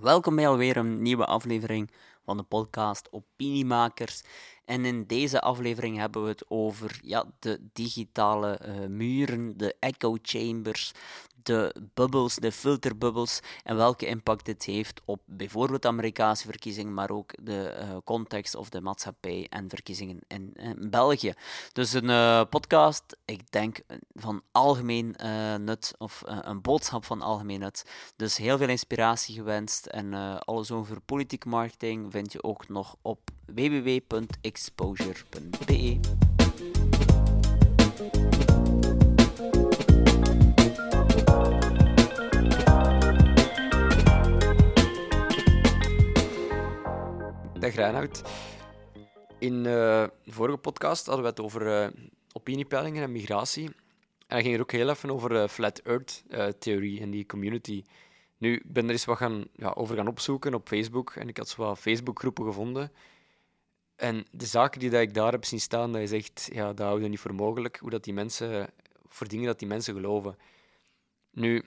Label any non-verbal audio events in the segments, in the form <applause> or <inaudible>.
Welkom bij alweer een nieuwe aflevering van de podcast Opiniemakers. En in deze aflevering hebben we het over ja, de digitale uh, muren, de echo chambers, de bubbels, de filterbubbels en welke impact dit heeft op bijvoorbeeld de Amerikaanse verkiezingen, maar ook de uh, context of de maatschappij en verkiezingen in, België. Dus een uh, podcast, ik denk van algemeen nut of een boodschap van algemeen nut. Dus heel veel inspiratie gewenst en alles over politieke marketing vind je ook nog op www.exposure.be. Dag Reinoud. In uh, de vorige podcast hadden we het over uh, opiniepeilingen en migratie. En dan ging er ook heel even over uh, Flat Earth-theorie en die community. Nu, ik ben er eens wat gaan, ja, over gaan opzoeken op Facebook en ik had zo wat Facebookgroepen gevonden. En de zaken die dat ik daar heb zien staan, dat is echt, ja, dat houden niet voor mogelijk, hoe dat die mensen, voor dingen dat die mensen geloven. Nu,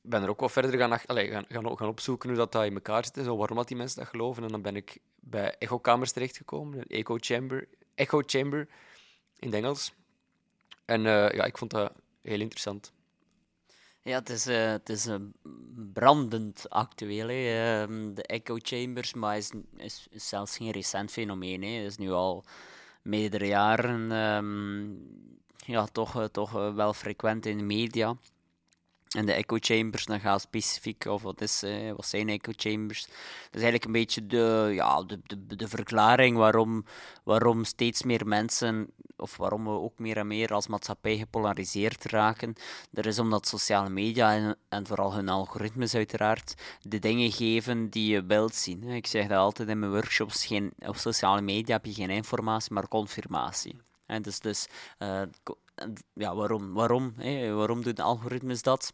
ben er ook wat verder gaan, allez, gaan, gaan, gaan, opzoeken hoe dat, dat in elkaar zit en zo, waarom dat die mensen dat geloven. En dan ben ik bij echokamers terechtgekomen, een echo chamber, echo chamber in het Engels. En uh, ja, ik vond dat heel interessant. Ja, het is, uh, het is uh, brandend actueel. Uh, de echo chambers, maar is, is, zelfs geen recent fenomeen. Het is nu al meerdere jaren um, ja, toch, toch wel frequent in de media. En de echo chambers, dan gaat specifiek, of wat, is, eh, wat zijn echo chambers? Dat is eigenlijk een beetje de, ja, de, de, de verklaring waarom, waarom steeds meer mensen, of waarom we ook meer en meer als maatschappij gepolariseerd raken. Dat is omdat sociale media en, vooral hun algoritmes uiteraard de dingen geven die je wilt zien. Ik zeg dat altijd in mijn workshops, geen, op sociale media heb je geen informatie, maar confirmatie. En dus, dus uh, ja, waarom, waarom, hè? waarom doen algoritmes dat?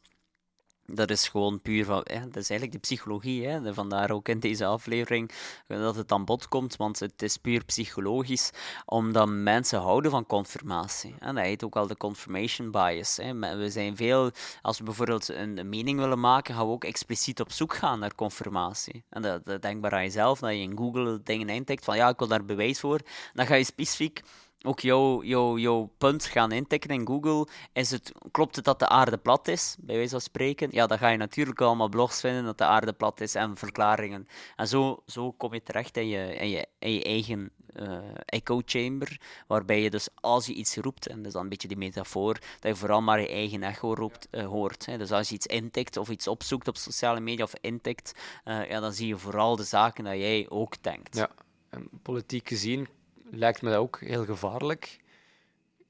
Dat is gewoon puur van, ja, dat is eigenlijk de psychologie. Hè? Vandaar ook in deze aflevering dat het aan bod komt, want het is puur psychologisch, omdat mensen houden van confirmatie. En dat heet ook al de confirmation bias. Hè? We zijn veel, als we bijvoorbeeld een mening willen maken, gaan we ook expliciet op zoek gaan naar confirmatie. En dat, dat denkbaar aan jezelf, dat je in Google dingen intikt van ja, ik wil daar bewijs voor. Dan ga je specifiek ook jouw, jouw, jouw punt gaan intikken in Google. Is het, klopt het dat de aarde plat is, bij wijze van spreken? Ja, dan ga je natuurlijk allemaal blogs vinden dat de aarde plat is en verklaringen. En zo, zo kom je terecht in je, in je, in je eigen uh, echo chamber, waarbij je dus als je iets roept, en dat is dan een beetje die metafoor, dat je vooral maar je eigen echo roept, uh, hoort. Hè. Dus als je iets intikt of iets opzoekt op sociale media of intikt, uh, ja, dan zie je vooral de zaken dat jij ook denkt. Ja, en politiek gezien lijkt me dat ook heel gevaarlijk.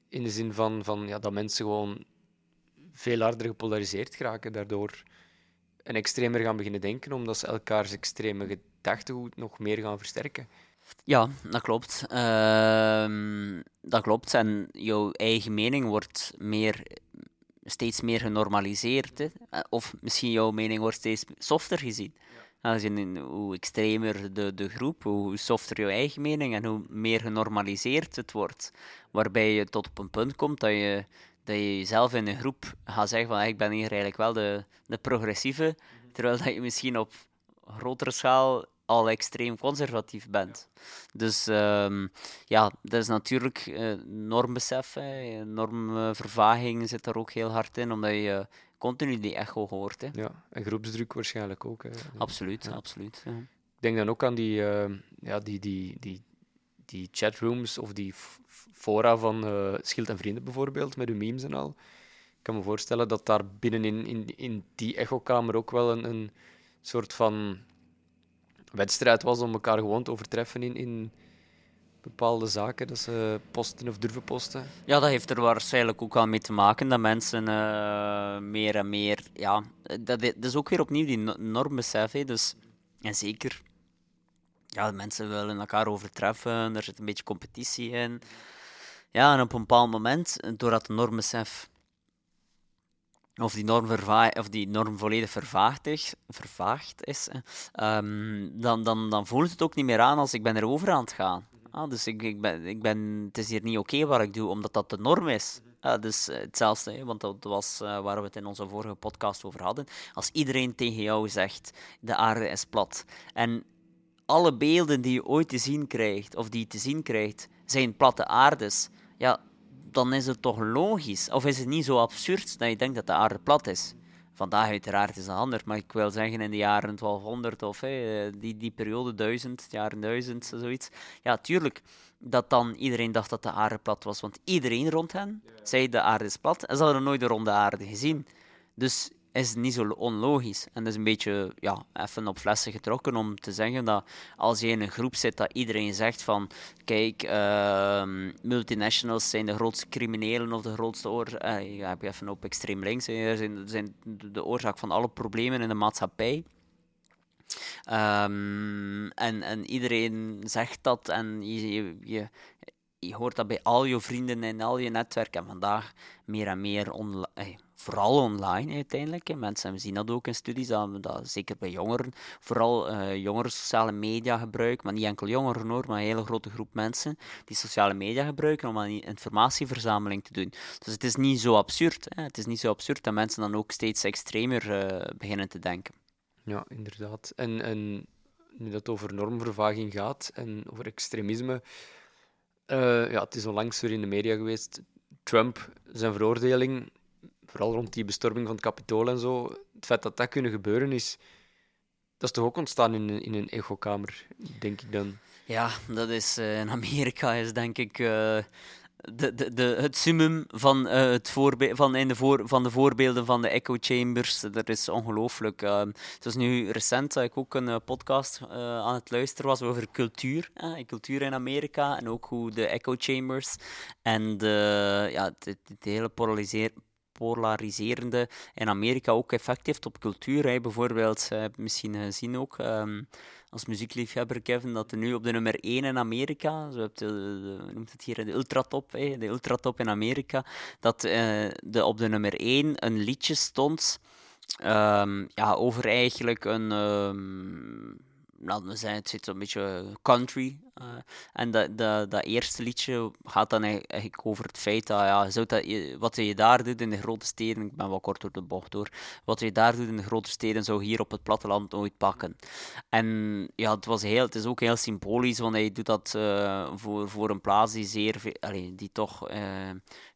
In de zin van, van ja, dat mensen gewoon veel harder gepolariseerd geraken daardoor. En extremer gaan beginnen denken, omdat ze elkaars extreme gedachtegoed nog meer gaan versterken. Ja, dat klopt. Uh, dat klopt. En jouw eigen mening wordt meer, steeds meer genormaliseerd. Hè? Of misschien jouw mening wordt steeds softer gezien. Aangezien hoe extremer de, de groep, hoe softer je eigen mening en hoe meer genormaliseerd het wordt. Waarbij je tot op een punt komt dat je, dat je jezelf in een groep gaat zeggen van ik ben hier eigenlijk wel de, de progressieve, terwijl dat je misschien op grotere schaal al extreem conservatief bent. Dus um, ja, dat is natuurlijk uh, normbesef, normvervaging zit er ook heel hard in, omdat je continu die echo hoort. Hè. Ja, en groepsdruk waarschijnlijk ook. Hè. Absoluut, ja. absoluut. Ja. Ik denk dan ook aan die, uh, ja, die, die, die, die chatrooms of die fora van uh, Schild en Vrienden bijvoorbeeld, met de memes en al. Ik kan me voorstellen dat daar binnenin in, in die echokamer ook wel een, een soort van wedstrijd was om elkaar gewoon te overtreffen in, in bepaalde zaken dat ze posten of durven posten? Ja, dat heeft er waarschijnlijk ook wel mee te maken dat mensen uh, meer en meer. Ja, dat, is ook weer opnieuw die normbesef. Hè. Dus, en zeker, ja, mensen willen elkaar overtreffen, er zit een beetje competitie in. Ja, en op een bepaald moment, doordat de normbesef of die norm, of die norm volledig vervaagd is, is um, dan, dan, dan voelt het ook niet meer aan als ik ben erover aan het gaan. Ah, dus ik, ik, ben, ik ben, het is hier niet oké wat ik doe, omdat dat de norm is. Uh, dus hetzelfde, want dat was uh, waar we het in onze vorige podcast over hadden. Als iedereen tegen jou zegt, de aarde is plat. En alle beelden die je ooit te zien krijgt, of die je te zien krijgt, zijn platte aardes. Ja, dan is het toch logisch? Of is het niet zo absurd dat je denkt dat de aarde plat is? Vandaag uiteraard is het anders, maar ik wil zeggen in de jaren 1200 of hey, die, die periode 1000, jaren 1000, zoiets. Ja, tuurlijk dat dan iedereen dacht dat de aarde plat was, want iedereen rond hen zei de aarde is plat en ze hadden nooit de ronde aarde gezien. Dus is niet zo onlogisch. En dat is een beetje ja, even op flessen getrokken om te zeggen dat als je in een groep zit dat iedereen zegt van kijk, uh, multinationals zijn de grootste criminelen of de grootste oorzaak, uh, ja, heb je even op extreem links, zijn, zijn de oorzaak van alle problemen in de maatschappij. Um, en, en iedereen zegt dat en je, je hoort dat bij al je vrienden en al je netwerk. En vandaag meer en meer online vooral online uiteindelijk. Mensen zien dat ook in studies, dat, dat zeker bij jongeren, vooral uh, jongeren sociale media gebruiken, maar niet enkel jongeren hoor, maar een hele grote groep mensen die sociale media gebruiken om aan informatieverzameling te doen. Dus het is niet zo absurd. Het is niet zo absurd dat mensen dan ook steeds extremer uh, beginnen te denken. Ja, inderdaad. En, en nu dat over normvervaging gaat en over extremisme, uh, ja, het is onlangs weer in de media geweest. Trump, zijn veroordeling, vooral rond die bestorming van het kapitool en zo, het feit dat dat kunnen gebeuren is, dat is toch ook ontstaan in, in een echokamer, denk ik dan. Ja, dat is uh, in Amerika is denk ik uh, de, de, de, het summum van, uh, het van, de voor, van de voorbeelden van de echo chambers. Dat is ongelooflijk. Uh, het was nu recent dat ik ook een podcast aan het luisteren was over cultuur. cultuur in Amerika en ook hoe de echo chambers en de, ja, het hele polariseer, polariserende in Amerika ook effect heeft op cultuur. Hè. Bijvoorbeeld, misschien gezien ook um, als muziekliefhebber Kevin, dat er nu op de nummer 1 in Amerika, zo heb je, de, noemt het hier de ultratop, hè, de ultratop in Amerika, dat uh, de, op de nummer 1 een liedje stond um, ja, over eigenlijk een... Um, laten we zeggen, het zit een beetje country. Uh, en dat, dat, dat eerste liedje gaat dan eigenlijk over het feit dat, ja, zou dat wat je daar doet in de grote steden, ik ben wel kort door de bocht door, wat je daar doet in de grote steden zou hier op het platteland nooit pakken. En ja, het, was heel, het is ook heel symbolisch, want hij doet dat uh, voor, voor een plaats die zeer, allee, die toch uh,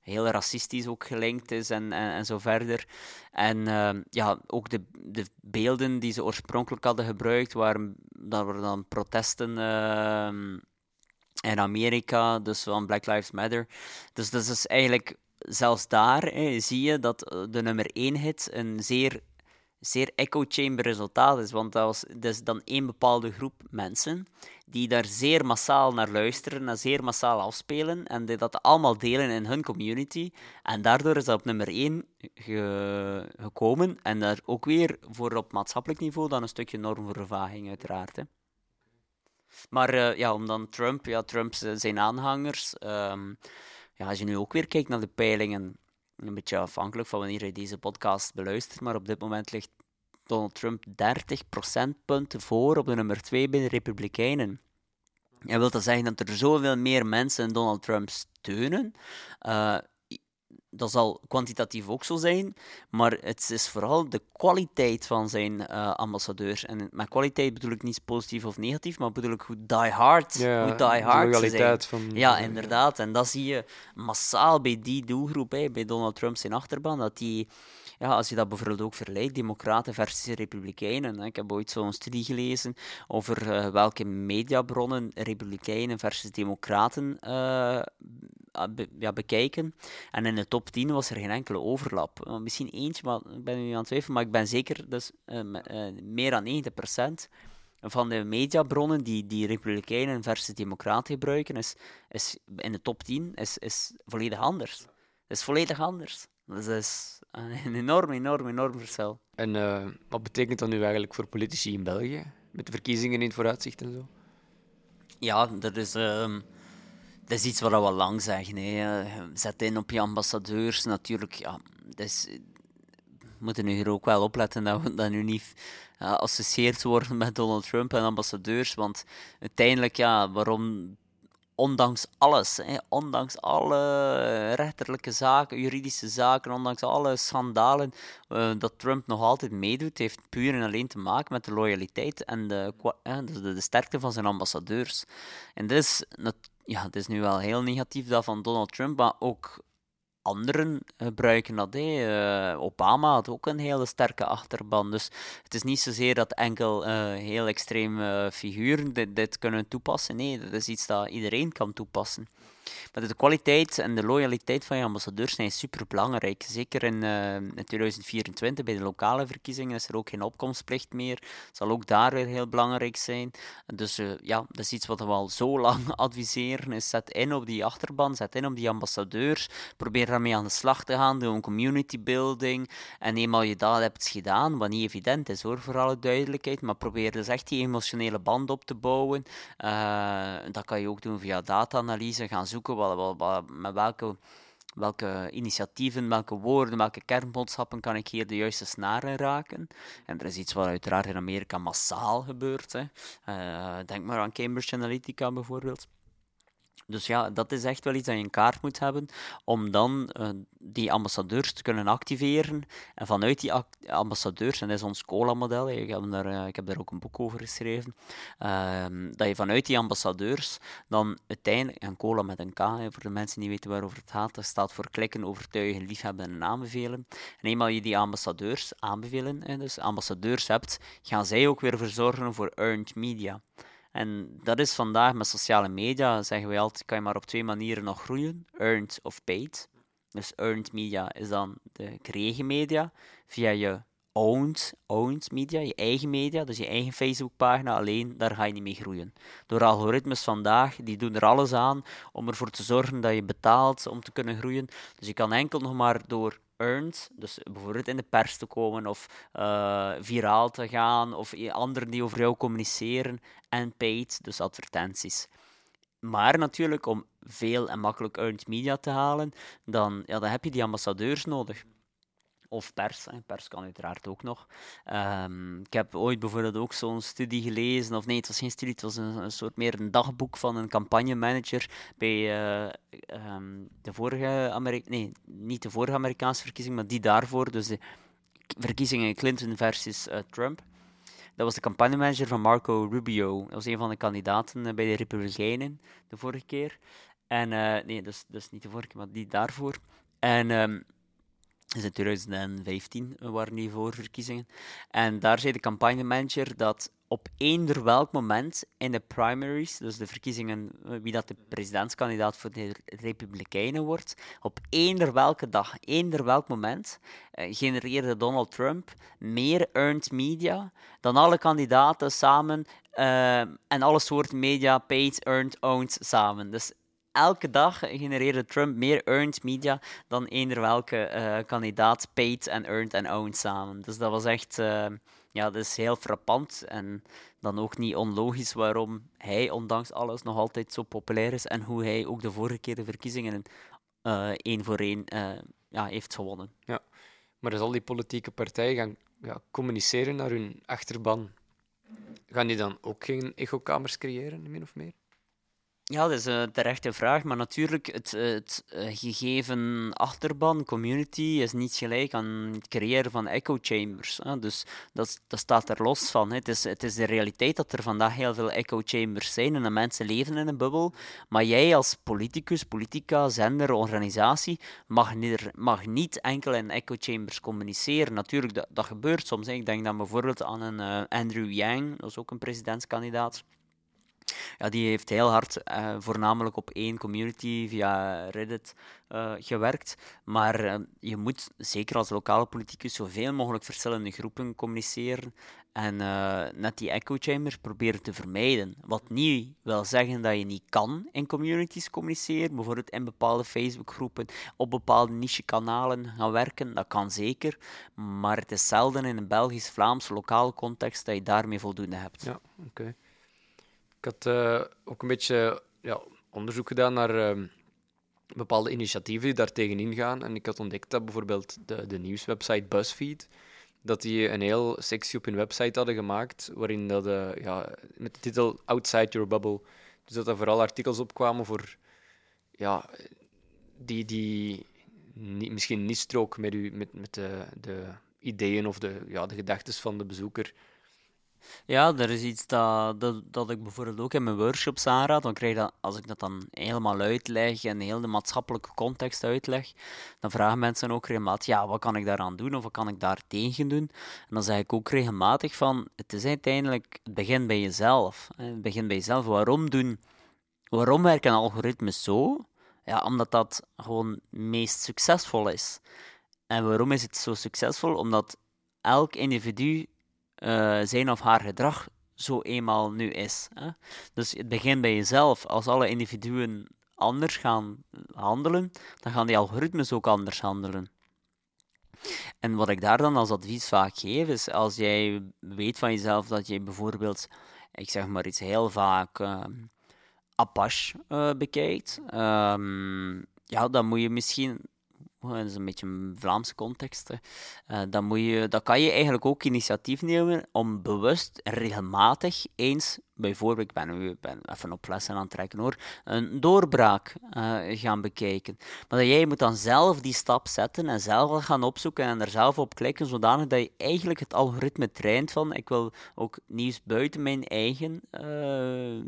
heel racistisch ook gelinkt is en, en, en zo verder. En ja, ook de, de beelden die ze oorspronkelijk hadden gebruikt, waren dat er dan protesten in Amerika, dus van Black Lives Matter. Dus dat is eigenlijk zelfs daar hè, zie je dat de nummer 1 hit een zeer zeer echo chamber resultaat is. Want dat, was, dat is dan één bepaalde groep mensen die daar zeer massaal naar luisteren en zeer massaal afspelen en die dat allemaal delen in hun community. En daardoor is dat op nummer 1 gekomen. En daar ook weer voor op maatschappelijk niveau dan een stukje normvervaging uiteraard. Hè. Maar uh, ja, om dan Trump, ja, Trump zijn aanhangers, um, ja, als je nu ook weer kijkt naar de peilingen, een beetje afhankelijk van wanneer je deze podcast beluistert, maar op dit moment ligt Donald Trump 30 procentpunten voor op de nummer 2 bij de Republikeinen. En wil dat zeggen dat er zoveel meer mensen Donald Trump steunen? Uh, dat zal kwantitatief ook zo zijn, maar het is vooral de kwaliteit van zijn uh, ambassadeurs. En met kwaliteit bedoel ik niet positief of negatief, maar bedoel ik hoe die hard, ja, hoe die hard ze zijn. Van, ja, inderdaad. En dat zie je massaal bij die doelgroep, hè, bij Donald Trump zijn achterban, dat die ja, als je dat bijvoorbeeld ook vergelijkt, democraten versus republikeinen. Ik heb ooit zo'n studie gelezen over uh, welke mediabronnen republikeinen versus democraten uh, be ja, bekijken. En in de top 10 was er geen enkele overlap. Misschien eentje, maar ik ben nu aan het twijfelen, maar ik ben zeker dus, meer dan 90% van de mediabronnen die, die republikeinen versus democraten gebruiken, is, is in de top 10 is, is volledig anders. Is volledig anders. Dus dat is een enorm, enorm, enorm verschil. En uh, wat betekent dat nu eigenlijk voor politici in België? Met de verkiezingen in het vooruitzicht en zo? Ja, dat is, uh, dat is iets wat we al lang zeggen. Hè. Zet in op je ambassadeurs. Natuurlijk, ja, dus, we moeten nu hier ook wel opletten dat we dat nu niet geassocieerd worden met Donald Trump en ambassadeurs. Want uiteindelijk, ja, waarom ondanks alles, hè, ondanks alle rechterlijke zaken, juridische zaken, ondanks alle schandalen, uh, dat Trump nog altijd meedoet, heeft puur en alleen te maken met de loyaliteit en de, de, de sterkte van zijn ambassadeurs. En dit is, ja, het is nu wel heel negatief dat van Donald Trump, maar ook anderen gebruiken dat. Hè. Obama had ook een hele sterke achterban. Dus het is niet zozeer dat enkel uh, heel extreme figuren dit, kunnen toepassen. Nee, dat is iets dat iedereen kan toepassen. Maar de kwaliteit en de loyaliteit van je ambassadeurs zijn super belangrijk. Zeker in, uh, in 2024 bij de lokale verkiezingen is er ook geen opkomstplicht meer. Zal ook daar weer heel belangrijk zijn. Dus uh, ja, dat is iets wat we al zo <laughs> lang adviseren. Is zet in op die achterban, zet in op die ambassadeurs. Probeer daarmee aan de slag te gaan. Doe een community building. En eenmaal je dat hebt gedaan, wat niet evident is hoor, voor alle duidelijkheid. Maar probeer dus echt die emotionele band op te bouwen. Uh, dat kan je ook doen via data-analyse. Gaan met welke, welke initiatieven, welke woorden, welke kernboodschappen kan ik hier de juiste snaren raken. En er is iets wat uiteraard in Amerika massaal gebeurt. Hè. Uh, denk maar aan Cambridge Analytica bijvoorbeeld. Dus ja, dat is echt wel iets dat je in kaart moet hebben om dan uh, die ambassadeurs te kunnen activeren. En vanuit die ambassadeurs, en dat is ons COLA-model, ik, heb daar, uh, ik heb daar ook een boek over geschreven, uh, dat je vanuit die ambassadeurs dan uiteindelijk, en COLA met een K, voor de mensen die weten waarover het gaat, dat staat voor klikken, overtuigen, liefhebben en aanbevelen. En eenmaal je die ambassadeurs aanbevelen, hè, dus ambassadeurs hebt, gaan zij ook weer verzorgen voor earned media. En dat is vandaag met sociale media, zeggen wij altijd, kan je maar op twee manieren nog groeien. Earned of paid. Dus earned media is dan de gekregen media via je owned, owned media, je eigen media, dus je eigen Facebookpagina, alleen daar ga je niet mee groeien. Door algoritmes vandaag, die doen er alles aan om ervoor te zorgen dat je betaalt om te kunnen groeien. Dus je kan enkel nog maar door earned, dus bijvoorbeeld in de pers te komen of uh, viraal te gaan of anderen die over jou communiceren en paid, dus advertenties. Maar natuurlijk, om veel en makkelijk earned media te halen, dan, ja, dan heb je die ambassadeurs nodig of pers. Hè. Pers kan uiteraard ook nog. Um, ik heb ooit bijvoorbeeld ook zo'n studie gelezen, of nee, het was geen studie, het was een, soort meer een dagboek van een campagnemanager bij uh, um, de vorige Amerika nee, niet de vorige Amerikaanse verkiezing, maar die daarvoor, dus de verkiezingen Clinton versus uh, Trump. Dat was de campagnemanager van Marco Rubio. Dat was een van de kandidaten uh, bij de Republikeinen de vorige keer. En, nee, dat is, niet de vorige maar die daarvoor. En um, dus in 2015 waren die voorverkiezingen. En daar zei de campagnemanager dat op eender welk moment in de primaries, dus de verkiezingen, eh, wie dat de presidentskandidaat voor de Republikeinen wordt, op eender welke dag, eender welk moment, eh, genereerde Donald Trump meer earned media dan alle kandidaten samen uh, en alle soorten media, paid, earned, owned samen. Dus elke dag genereerde Trump meer earned media dan eender welke uh, kandidaat paid en earned en owned samen. Dus dat was echt, uh, ja, dat is heel frappant en dan ook niet onlogisch waarom hij, ondanks alles, nog altijd zo populair is en hoe hij ook de vorige keer de verkiezingen uh, één voor één ja, heeft gewonnen. Ja, maar als al die politieke partijen gaan ja, communiceren naar hun achterban, gaan die dan ook geen echokamers creëren, min of meer? Ja, dat is een terechte vraag, maar natuurlijk, het, het eh, gegeven achterban, community, is niet gelijk aan het creëren van echo chambers. Hè. Dus dat, dat staat er los van. Hè. Het, is, het is de realiteit dat er vandaag heel veel echo chambers zijn en dat mensen leven in een bubbel. Maar jij als politicus, politica, zender, organisatie, mag niet, mag niet enkel in echo chambers communiceren. Natuurlijk, dat, dat gebeurt soms. Ik denk dan bijvoorbeeld aan een uh, Andrew Yang, dat is ook een presidentskandidaat ja, die heeft heel hard uh, voornamelijk op één community via Reddit uh, gewerkt. Maar uh, je moet, zeker als lokale politicus, zoveel mogelijk verschillende groepen communiceren. En net die echo chambers proberen te vermijden. Wat niet wil zeggen dat je niet kan in communities communiceren. Bijvoorbeeld in bepaalde Facebookgroepen, op bepaalde niche-kanalen gaan werken. Dat kan zeker. Maar het is zelden in een Belgisch-Vlaams lokale context dat je daarmee voldoende hebt. Ja, oké. Ik had uh, ook een beetje ja, onderzoek gedaan naar uh, bepaalde initiatieven die daar tegenin gaan. En ik had ontdekt dat bijvoorbeeld de, de nieuwswebsite BuzzFeed, dat die een heel sectie op hun website hadden gemaakt, waarin dat, uh, ja, met de titel Outside Your Bubble Dus dat er vooral artikels opkwamen voor, ja, die, die misschien niet strook met, u, met, met de, de ideeën of de, ja, de gedachten van de bezoeker. Ja, er is iets dat, dat, dat ik bijvoorbeeld ook in mijn workshops aanraad. Dan krijg dat, als ik dat dan helemaal uitleg en heel de maatschappelijke context uitleg, dan vragen mensen ook regelmatig, ja, wat kan ik daaraan doen of wat kan ik daar tegen doen? En dan zeg ik ook regelmatig van, het is uiteindelijk, het begint bij jezelf. Het begint bij jezelf. Waarom doen, waarom werken algoritmes zo? Ja, omdat dat gewoon meest succesvol is. En waarom is het zo succesvol? Omdat elk individu uh, zijn of haar gedrag zo eenmaal nu is. Hè? Dus het begint bij jezelf. Als alle individuen anders gaan handelen, dan gaan die algoritmes ook anders handelen. En wat ik daar dan als advies vaak geef, is als jij weet van jezelf dat je bijvoorbeeld, ik zeg maar iets heel vaak, uh, Apache uh, bekijkt, um, ja, dan moet je misschien dat is een beetje een Vlaamse context. Uh, dan, moet je, dan kan je eigenlijk ook initiatief nemen om bewust regelmatig eens, bijvoorbeeld, ik ben nu ben even op lessen aan het trekken hoor, een doorbraak uh, gaan bekijken. Maar jij moet dan zelf die stap zetten en zelf gaan opzoeken en er zelf op klikken, zodanig dat je eigenlijk het algoritme traint van ik wil ook nieuws buiten mijn eigen uh,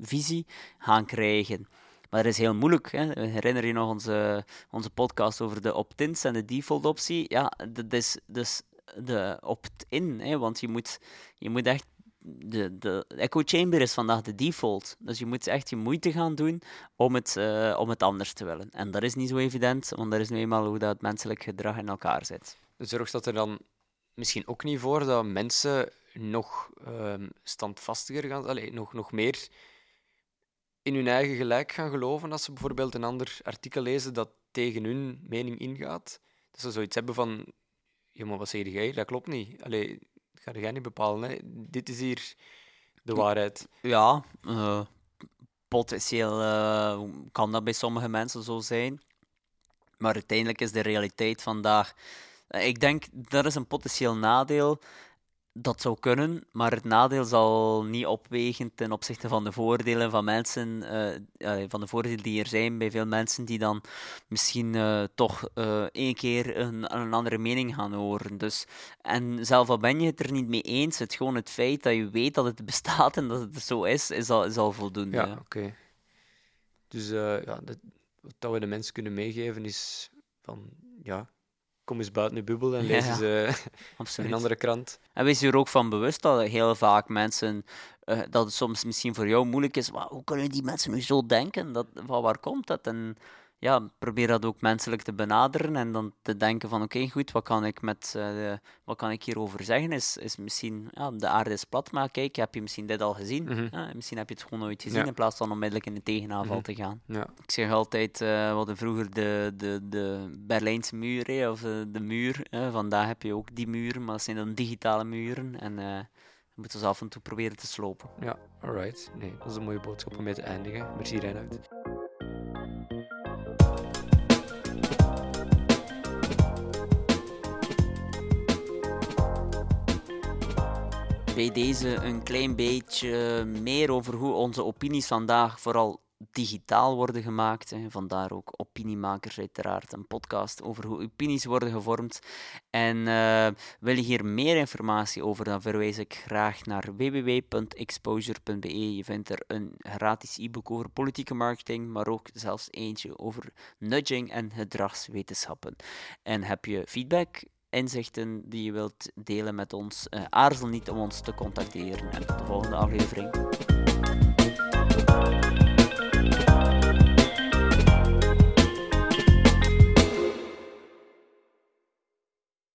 visie gaan krijgen. Maar dat is heel moeilijk. Hè. Herinner je nog onze, onze podcast over de opt-ins en de default-optie? Ja, dat is dus de opt-in. Want je moet, je moet echt de, de echo chamber is vandaag de default. Dus je moet echt je moeite gaan doen om het, uh, om het anders te willen. En dat is niet zo evident, want dat is nu eenmaal hoe dat menselijk gedrag in elkaar zit. Zorgt dat er dan misschien ook niet voor dat mensen nog uh, standvastiger gaan, allez, nog, nog meer in hun eigen gelijk gaan geloven als ze bijvoorbeeld een ander artikel lezen dat tegen hun mening ingaat. Dat ze zoiets hebben van, ja, maar wat zeg jij? Dat klopt niet. Allee, dat ga jij niet bepalen. Hè. Dit is hier de waarheid. Ja, uh, potentieel uh, kan dat bij sommige mensen zo zijn. Maar uiteindelijk is de realiteit vandaag... Ik denk, dat is een potentieel nadeel dat zou kunnen, maar het nadeel zal niet opwegen ten opzichte van de voordelen van mensen, uh, van de voordelen die er zijn bij veel mensen die dan misschien uh, toch één keer een, een, andere mening gaan horen. Dus, en zelf al ben je het er niet mee eens, het gewoon het feit dat je weet dat het bestaat en dat het zo is, is al, is al voldoende. Ja, oké. Dus ja, dat, wat we de mensen kunnen meegeven is van, ja, kom eens buiten bubbel en lees eens <laughs> uh, een andere krant. En wees je er ook van bewust dat heel vaak mensen, uh, dat het soms misschien voor jou moeilijk is, maar hoe kunnen die mensen nu zo denken? Dat, van waar komt dat? En ja, probeer dat ook menselijk te benaderen en dan te denken van oké, goed, wat kan ik met uh, wat kan ik hierover zeggen? Is, is misschien, ja, de aarde is plat, maar kijk, heb je misschien dit al gezien? Mm ja, misschien heb je het gewoon nooit gezien in plaats van onmiddellijk in de tegenaanval mm -hmm. te gaan. Ja. Ik zeg altijd, uh, we hadden vroeger de, de, de Berlijnse muur, hè, of de, de muur. Vandaag heb je ook die muren, maar dat zijn dan digitale muren en uh, we moeten ze af en toe proberen te slopen. Ja, alright. Nee, dat is een mooie boodschap om mee te eindigen. Merci Reinhard. Bij deze een klein beetje meer over hoe onze opinies vandaag vooral digitaal worden gemaakt. Vandaar ook Opiniemakers, uiteraard, een podcast over hoe opinies worden gevormd. En uh, wil je hier meer informatie over, dan verwijs ik graag naar www.exposure.be. Je vindt er een gratis e-book over politieke marketing, maar ook zelfs eentje over nudging en gedragswetenschappen. En heb je feedback? inzichten die je wilt delen met ons, eh, aarzel niet om ons te contacteren. En tot de volgende aflevering.